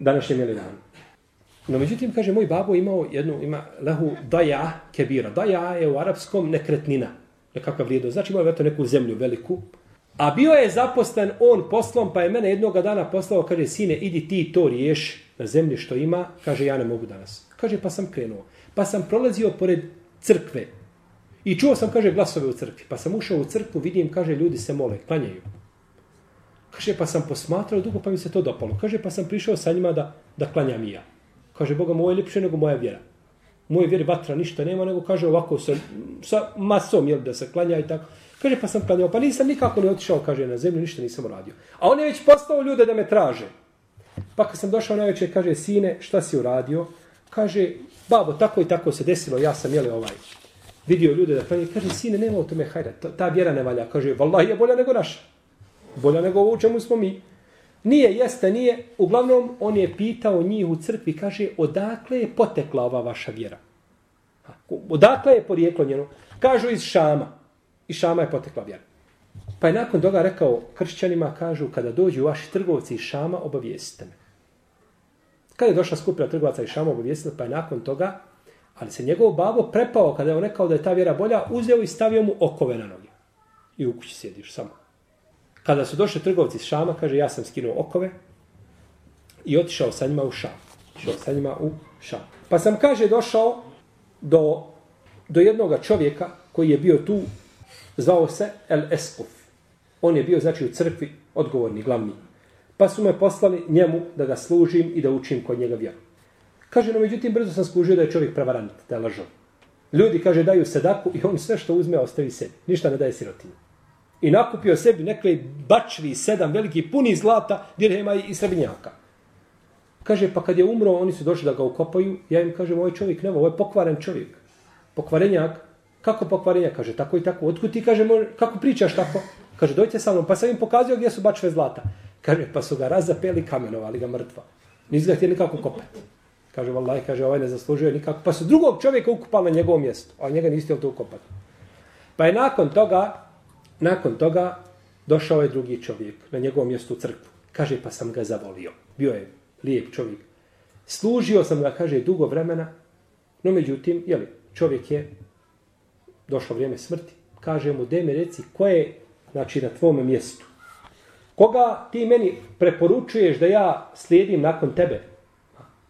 Današnjem je Iranu. No međutim, kaže, moj babo imao jednu, ima lehu daja kebira. Daja je u arapskom nekretnina. Nekakva vrijedo. Znači imao je neku zemlju veliku. A bio je zaposlen on poslom, pa je mene jednoga dana poslao, kaže, sine, idi ti to riješ na zemlji što ima. Kaže, ja ne mogu danas. Kaže, pa sam krenuo. Pa sam prolazio pored crkve. I čuo sam, kaže, glasove u crkvi. Pa sam ušao u crkvu, vidim, kaže, ljudi se mole, klanjaju. Kaže, pa sam posmatrao dugo, pa mi se to dopalo. Kaže, pa sam prišao sa njima da, da klanjam i ja. Kaže, Boga, moje ljepše nego moja vjera. Moje vjeri vatra ništa nema, nego kaže ovako sa, sa masom, jel, da se klanja i tako. Kaže, pa sam klanjao, pa nisam nikako ne otišao, kaže, na zemlju, ništa nisam uradio. A on je već postao ljude da me traže. Pa kad sam došao na večer, kaže, sine, šta si uradio? Kaže, babo, tako i tako se desilo, ja sam, jeli, ovaj, vidio ljude da klanje. Kaže, sine, nema u tome hajda, ta vjera ne valja. Kaže, vallahi je bolja nego naša. Bolja nego ovo u čemu smo mi. Nije, jeste, nije. Uglavnom, on je pitao njih u crkvi, kaže, odakle je potekla ova vaša vjera? Odakle je porijeklo njeno? Kažu iz Šama. I Šama je potekla vjera. Pa je nakon toga rekao kršćanima, kažu, kada dođu vaši trgovci iz Šama, obavijestite me. Kada je došla skupina trgovaca iz Šama, obavijestila, pa je nakon toga, ali se njegov babo prepao, kada je on rekao da je ta vjera bolja, uzeo i stavio mu okove na noge. I u kući sjediš samo. Kada su došli trgovci iz Šama, kaže, ja sam skinuo okove i otišao sa njima u Šam. Išao sa njima u Šam. Pa sam, kaže, došao do, do jednog čovjeka koji je bio tu, zvao se El Eskuf. On je bio, znači, u crkvi odgovorni, glavni. Pa su me poslali njemu da ga služim i da učim kod njega vjeru. Kaže, no međutim, brzo sam skužio da je čovjek prevarant, da je lažo. Ljudi, kaže, daju sedaku i on sve što uzme ostavi sebi. Ništa ne daje sirotinju i nakupio sebi nekle bačvi sedam veliki puni zlata, dirhema i srebrnjaka. Kaže, pa kad je umro, oni su došli da ga ukopaju, ja im kažem, ovaj čovjek nema, ovo je pokvaren čovjek. Pokvarenjak, kako pokvarenja? Kaže, tako i tako. Otkud ti, kaže, kako pričaš tako? Kaže, dojte sa mnom, pa sam im pokazio gdje su bačve zlata. Kaže, pa su ga razapeli kamenovali ga mrtva. Nisu ga htjeli nikako kopati. Kaže, vallaj, kaže, ovaj ne zaslužuje nikako. Pa su drugog čovjeka ukupali na njegovo mjesto, a njega niste to ukopati. Pa je nakon toga, nakon toga, došao je drugi čovjek na njegovom mjestu u crkvu. Kaže, pa sam ga zavolio. Bio je lijep čovjek. Služio sam ga, kaže, dugo vremena, no međutim, jeli, čovjek je došlo vrijeme smrti. Kaže mu, de mi reci, ko je, znači, na tvom mjestu? Koga ti meni preporučuješ da ja slijedim nakon tebe?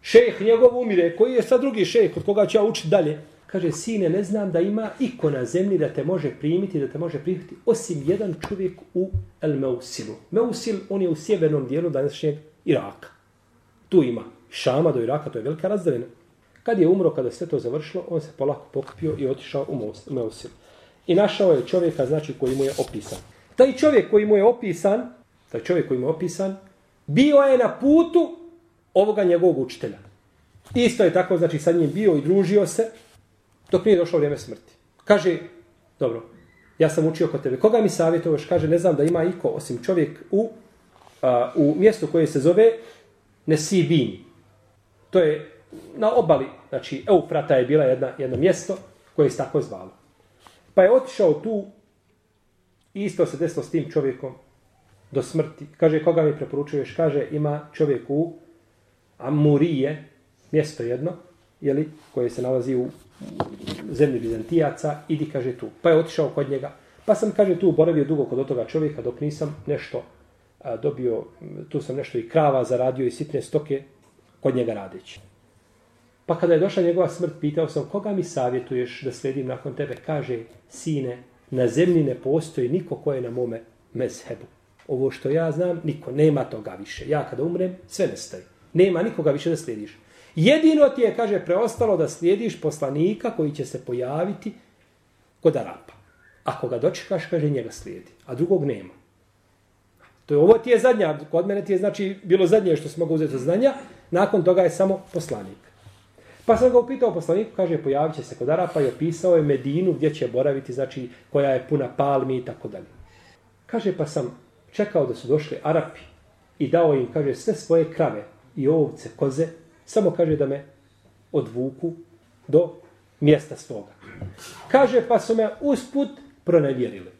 Šejh njegov umire, koji je sad drugi šejh, od koga ću ja učiti dalje? Kaže, sine, ne znam da ima iko na zemlji da te može primiti, da te može primiti, osim jedan čovjek u El Meusilu. Meusil, on je u sjevernom dijelu današnjeg Iraka. Tu ima Šama do Iraka, to je velika razdaljena. Kad je umro, kada sve to završilo, on se polako pokupio i otišao u Meusil. I našao je čovjeka, znači, koji mu je opisan. Taj čovjek koji mu je opisan, taj čovjek koji mu je opisan, bio je na putu ovoga njegovog učitelja. Isto je tako, znači, sa njim bio i družio se, dok nije došlo vrijeme smrti. Kaže, dobro, ja sam učio kod tebe. Koga mi savjetuješ? Kaže, ne znam da ima iko, osim čovjek u, a, u mjestu koje se zove Nesibin. To je na obali, znači Eufrata je bila jedna, jedno mjesto koje se tako zvalo. Pa je otišao tu i isto se desilo s tim čovjekom do smrti. Kaže, koga mi preporučuješ? Kaže, ima čovjek u Amurije, mjesto jedno, jeli, koje se nalazi u zemlji Bizantijaca, idi, kaže, tu. Pa je otišao kod njega. Pa sam, kaže, tu boravio dugo kod toga čovjeka, dok nisam nešto a, dobio, tu sam nešto i krava zaradio i sitne stoke kod njega radeći. Pa kada je došla njegova smrt, pitao sam, koga mi savjetuješ da sledim nakon tebe? Kaže, sine, na zemlji ne postoji niko ko je na mome mezhebu. Ovo što ja znam, niko, nema toga više. Ja kada umrem, sve nestaje. Nema nikoga više da slijediš. Jedino ti je, kaže, preostalo da slijediš poslanika koji će se pojaviti kod Arapa. Ako ga dočekaš, kaže, njega slijedi. A drugog nema. To je ovo ti je zadnja, kod mene ti je znači bilo zadnje što se mogu uzeti znanja, nakon toga je samo poslanik. Pa sam ga upitao poslaniku, kaže, pojavit će se kod Arapa i opisao je Medinu gdje će boraviti, znači koja je puna palmi i tako dalje. Kaže, pa sam čekao da su došli Arapi i dao im, kaže, sve svoje krave i ovce, koze, samo kaže da me odvuku do mjesta svoga. Kaže, pa su me usput pronevjerili.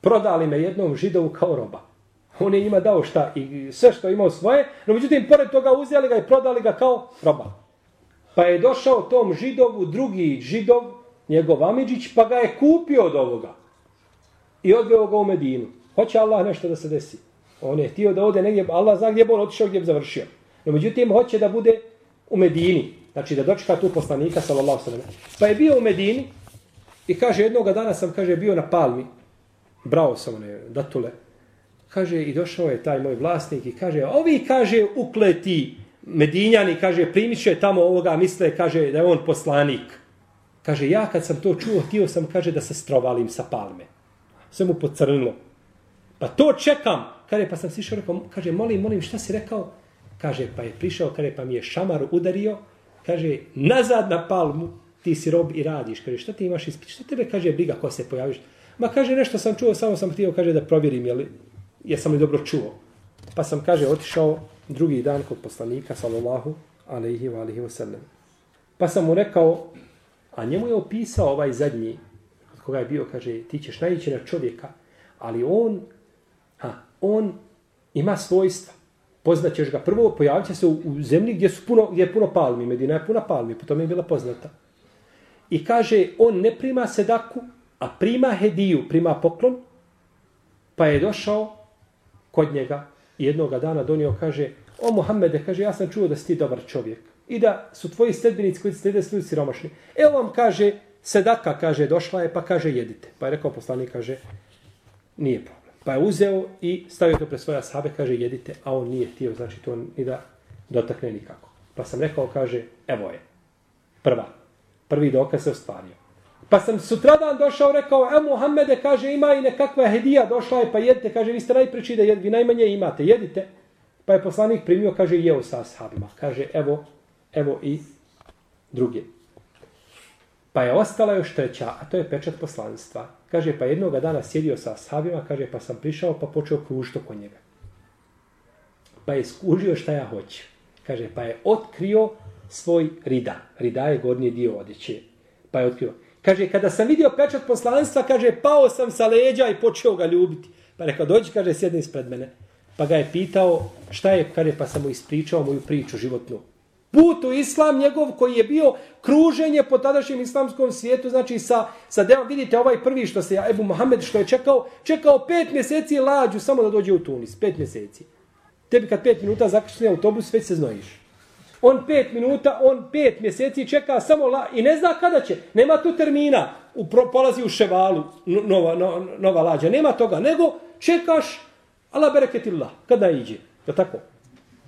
Prodali me jednom židovu kao roba. On je njima dao šta i sve što imao svoje, no međutim, pored toga uzeli ga i prodali ga kao roba. Pa je došao tom židovu drugi židov, njegov Amidžić, pa ga je kupio od ovoga. I odveo ga u Medinu. Hoće Allah nešto da se desi. On je htio da ode negdje, Allah zna gdje bi on otišao, gdje bi završio. No međutim, hoće da bude u Medini. Znači da dočeka tu poslanika, sallallahu sallam. Pa je bio u Medini i kaže, jednoga dana sam, kaže, bio na palmi. Brao sam one datule. Kaže, i došao je taj moj vlasnik i kaže, ovi, kaže, ukleti Medinjani, kaže, primit će tamo ovoga, misle, kaže, da je on poslanik. Kaže, ja kad sam to čuo, htio sam, kaže, da se strovalim sa palme. Sve mu pocrnilo. Pa to čekam. Kaže, pa sam sišao, rekao, kaže, molim, molim, šta si rekao? Kaže, pa je prišao, kaže, pa mi je šamar udario. Kaže, nazad na palmu, ti si rob i radiš. Kaže, šta ti imaš ispit? Šta tebe, kaže, briga ko se pojaviš? Ma kaže, nešto sam čuo, samo sam htio, kaže, da provjerim, jel, jesam li dobro čuo. Pa sam, kaže, otišao drugi dan kod poslanika, sallallahu alaihi wa alaihi wa sallam. Pa sam mu rekao, a njemu je opisao ovaj zadnji, od koga je bio, kaže, ti ćeš najići na čovjeka, ali on, ha, on ima svojstva. Poznaćeš ga. Prvo pojavit će se u, u zemlji gdje, su puno, gdje je puno palmi. Medina je puna palmi, potom je bila poznata. I kaže, on ne prima sedaku, a prima hediju, prima poklon, pa je došao kod njega i jednog dana donio, kaže, o Muhammede, kaže, ja sam čuo da si ti dobar čovjek i da su tvoji sledbenici koji ste su siromašni. Evo vam, kaže, sedaka, kaže, došla je, pa kaže, jedite. Pa je rekao poslanik, kaže, nije problem. Pa je uzeo i stavio to pre svoja sabe, kaže, jedite, a on nije htio, znači to ni da dotakne nikako. Pa sam rekao, kaže, evo je, prva, prvi dokaz se ostvario. Pa sam sutradan došao, rekao, e Muhammede, kaže, ima i nekakva hedija, došla je, pa jedite, kaže, vi ste najpreči da jed, vi najmanje imate, jedite. Pa je poslanik primio, kaže, jeo sa ashabima. Kaže, evo, evo i druge. Pa je ostala još treća, a to je pečat poslanstva. Kaže, pa jednoga dana sjedio sa ashabima, kaže, pa sam prišao, pa počeo kružiti oko njega. Pa je skužio šta ja hoću. Kaže, pa je otkrio svoj rida. Rida je gornji dio odjeće. Pa je otkrio. Kaže, kada sam vidio pečat poslanstva, kaže, pao sam sa leđa i počeo ga ljubiti. Pa rekao, dođi, kaže, sjedni ispred mene. Pa ga je pitao, šta je, kaže, pa sam mu ispričao moju priču životnu. Put u islam njegov koji je bio kruženje po tadašnjem islamskom svijetu, znači sa, sa deo, vidite ovaj prvi što se, Ebu Mohamed što je čekao, čekao pet mjeseci lađu samo da dođe u Tunis, pet mjeseci. Tebi kad pet minuta zakrišli autobus, već se znojiš. On pet minuta, on pet mjeseci čeka samo la, i ne zna kada će. Nema tu termina, u, pro, polazi u ševalu, nova, no, nova lađa. Nema toga, nego čekaš, Allah bereketillah, kada iđe. Je tako?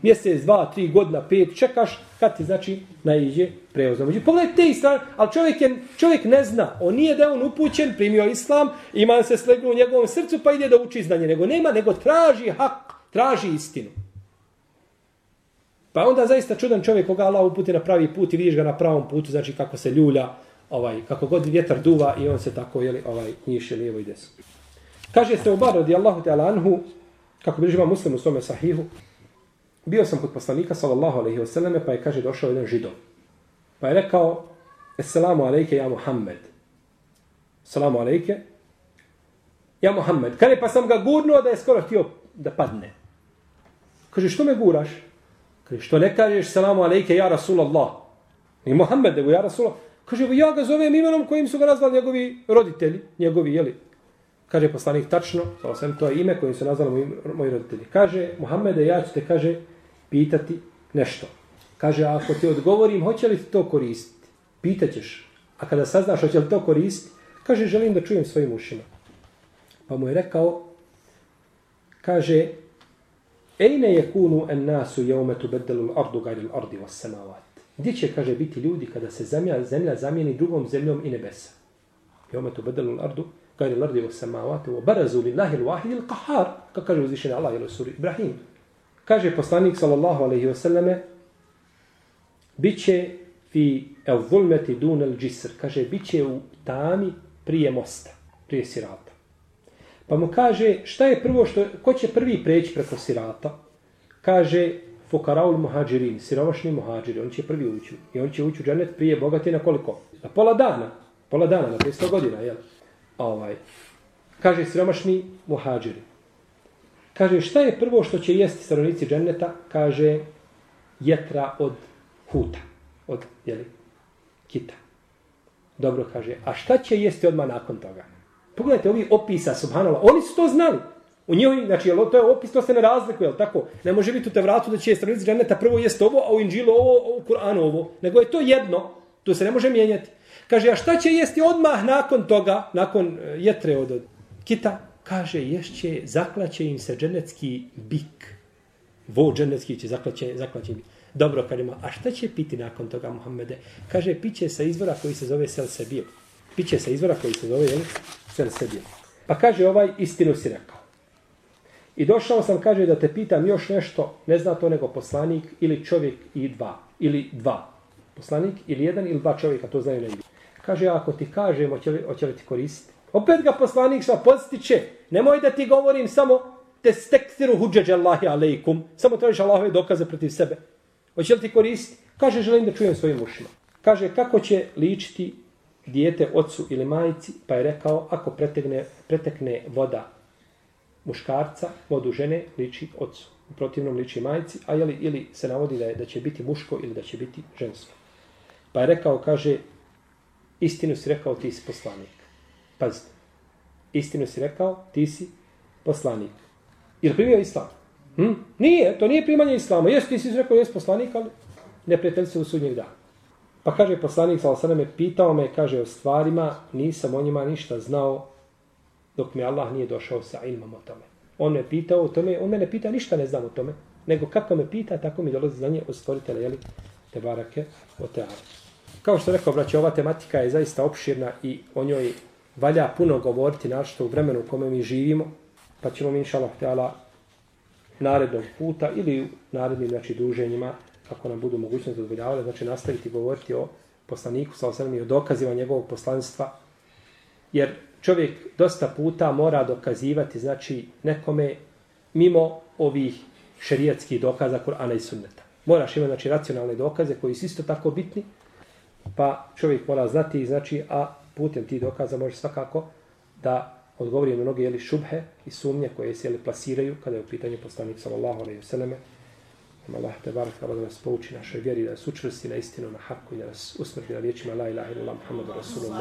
Mjesec, dva, tri godina, pet, čekaš, kad ti znači naiđe preozno. Među, pogledaj te strane, ali čovjek, je, čovjek ne zna. On nije da on upućen, primio islam, ima se slegnu u njegovom srcu, pa ide da uči znanje. Nego nema, nego traži hak, traži istinu. Pa onda zaista čudan čovjek koga Allah uputi na pravi put i vidiš ga na pravom putu, znači kako se ljulja, ovaj, kako god vjetar duva i on se tako jeli, ovaj, njiše lijevo i desno. Kaže se u bar radijallahu ta'ala anhu, kako bi živa muslim u svome sahihu, bio sam kod poslanika sallallahu alaihi wasallam pa je kaže došao jedan židov. Pa je rekao, Esselamu alejke ja Muhammed. Esselamu alejke ja Muhammed. Kaže pa sam ga gurnuo da je skoro htio da padne. Kaže što me guraš? Kaže, što ne kažeš salamu alejke ja Rasulallah? I Muhammed, nego ja Rasulallah. Kaže, ja ga zovem imenom kojim su ga nazvali njegovi roditelji, njegovi, jeli? Kaže poslanik tačno, sam to je ime kojim su nazvali moji, moji roditelji. Kaže, Muhammede, ja ću te, kaže, pitati nešto. Kaže, ako ti odgovorim, hoće li ti to koristiti? Pitaćeš. A kada saznaš, hoće li to koristiti? Kaže, želim da čujem svojim ušima. Pa mu je rekao, kaže, Ejne je kunu en nasu jeume tu bedelu ardu gajri ardi vas samavat. Gdje će, kaže, biti ljudi kada se zemlja, zemlja zamijeni drugom zemljom i nebesa? Jeume tu bedelu ardu gajri ardi vas samavat. U barazu li l-wahid il kahar. Kako kaže uzvišen Allah ili suri Ibrahim. Kaže poslanik sallallahu alaihi wasallame bit će fi el zulmeti dun el džisr. Kaže, bit će u tami prije mosta, prije sirata. Pa mu kaže, šta je prvo što, ko će prvi preći preko sirata? Kaže, fukaraul muhađirin, siromašni muhađiri, on će prvi ući. I on će ući u dženet prije bogati na koliko? Na pola dana. Pola dana, na 500 godina, jel? Ovaj. Kaže, siromašni muhađiri. Kaže, šta je prvo što će jesti stanovnici dženeta? Kaže, jetra od huta. Od, jeli, Kita. Dobro kaže, a šta će jesti odmah nakon toga? Pogledajte ovi opisa, subhanallah, oni su to znali. U njoj, znači, jel, to je opis, to se ne razlikuje, jel tako? Ne može biti u te vratu da će stranici dženeta prvo jest ovo, a u Inđilu ovo, a u Kur'anu ovo. Nego je to jedno, to se ne može mijenjati. Kaže, a šta će jesti odmah nakon toga, nakon e, jetre od, od kita? Kaže, ješće, zaklaće im se dženecki bik. Vo dženecki će zaklaće, zaklaće bik. Dobro, kaže a šta će piti nakon toga, Muhammede? Kaže, piće sa izvora koji se zove Selsebil. Piće sa izvora koji se zove, jel? Sel sebi. Pa kaže ovaj, istinu si rekao. I došao sam, kaže, da te pitam još nešto, ne zna to nego poslanik ili čovjek i dva. Ili dva. Poslanik ili jedan ili dva čovjeka, to znaju negdje. Kaže, ako ti kažem, hoće li, hoće li ti koristiti? Opet ga poslanik sva postiće. Nemoj da ti govorim samo te stektiru huđeđe Allahi alejkum. Samo tražiš Allahove dokaze protiv sebe. Hoće li ti koristiti? Kaže, želim da čujem svojim ušima. Kaže, kako će ličiti dijete ocu ili majici, pa je rekao, ako pretekne, pretekne voda muškarca, vodu žene, liči ocu. U protivnom liči majici, a jeli, ili se navodi da, je, da će biti muško ili da će biti žensko. Pa je rekao, kaže, istinu si rekao, ti si poslanik. Pazite, istinu si rekao, ti si poslanik. Ili primio islam? Hm? Nije, to nije primanje islama. Jesi ti si rekao, jes poslanik, ali ne prijatelj se u sudnjeg dana. Pa kaže poslanik sa osaname, pitao me, kaže, o stvarima, nisam o njima ništa znao, dok mi Allah nije došao sa ilmom o tome. On me pitao o tome, on mene pita, ništa ne znam o tome, nego kako me pita, tako mi dolazi znanje od stvoritela, jeli, te barake, o teare. Kao što rekao, braće, ova tematika je zaista opširna i o njoj valja puno govoriti, našto u vremenu u kome mi živimo, pa ćemo mi, inša Allah, narednog puta ili narednim, znači, druženjima, kako nam budu mogućnosti dozvoljavale, znači nastaviti govoriti o poslaniku sa osrem i o dokazima njegovog poslanstva. Jer čovjek dosta puta mora dokazivati, znači nekome mimo ovih šerijatskih dokaza Kur'ana i Sunneta. Moraš imati znači, racionalne dokaze koji su isto tako bitni, pa čovjek mora znati, znači, a putem tih dokaza može svakako da odgovori na mnoge jeli, šubhe i sumnje koje se jeli, plasiraju kada je u pitanju poslanik sallallahu alaihi vseleme. Allah te barak da nas pouči našoj vjeri, da nas učvrsti na istinu, na haku i da nas usmrti na riječima la ilaha illallah Muhammadu Rasulullah.